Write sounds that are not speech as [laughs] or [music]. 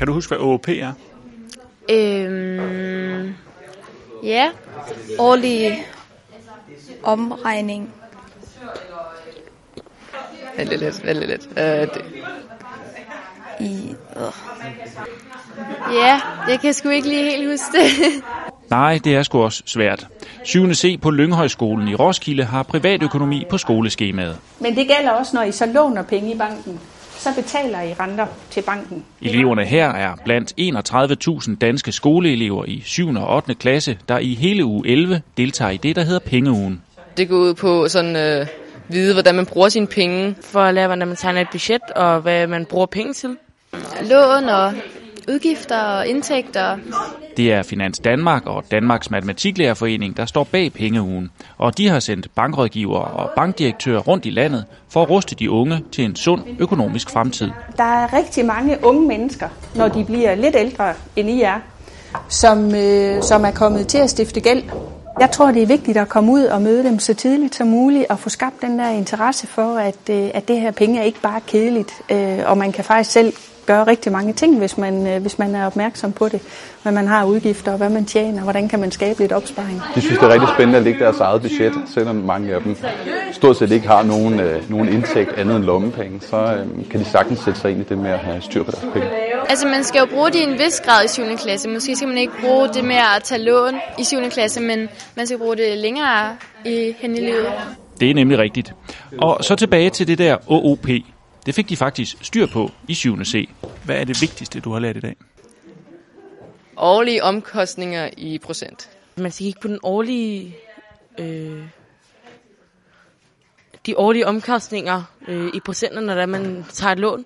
Kan du huske, hvad OOP er? Øhm, ja, årlig omregning. Vældig lidt, vældig lidt. Uh, det, I, øh. Ja, jeg kan sgu ikke lige helt huske det. [laughs] Nej, det er sgu også svært. 7. C på Lynghøjskolen i Roskilde har privatøkonomi på skoleskemaet. Men det gælder også, når I så låner penge i banken. Så betaler I renter til banken. Eleverne her er blandt 31.000 danske skoleelever i 7. og 8. klasse, der i hele uge 11 deltager i det, der hedder Pengeugen. det går ud på sådan øh, vide, hvordan man bruger sine penge. for at lære, hvordan man tegner et budget, og hvad man bruger penge til. Lån og udgifter og indtægter. Det er Finans Danmark og Danmarks Matematiklærerforening, der står bag Pengeugen. Og de har sendt bankrådgivere og bankdirektører rundt i landet for at ruste de unge til en sund økonomisk fremtid. Der er rigtig mange unge mennesker, når de bliver lidt ældre end I er, som, øh, som er kommet til at stifte gæld. Jeg tror, det er vigtigt at komme ud og møde dem så tidligt som muligt og få skabt den der interesse for, at, øh, at det her penge er ikke bare kedeligt, øh, og man kan faktisk selv gøre rigtig mange ting, hvis man, øh, hvis man er opmærksom på det. Hvad man har udgifter, og hvad man tjener, hvordan kan man skabe lidt opsparing. De synes, det er rigtig spændende at lægge deres eget budget, selvom mange af dem stort set ikke har nogen, øh, nogen indtægt andet end lommepenge. Så øh, kan de sagtens sætte sig ind i det med at have styr på deres penge. Altså, man skal jo bruge det i en vis grad i 7. klasse. Måske skal man ikke bruge det med at tage lån i 7. klasse, men man skal bruge det længere i, hen i livet. Det er nemlig rigtigt. Og så tilbage til det der OOP. Det fik de faktisk styr på i 7. C. Hvad er det vigtigste, du har lært i dag? Årlige omkostninger i procent. Man skal kigge på den årlige... Øh, de årlige omkostninger øh, i procenter, når det man tager et lån.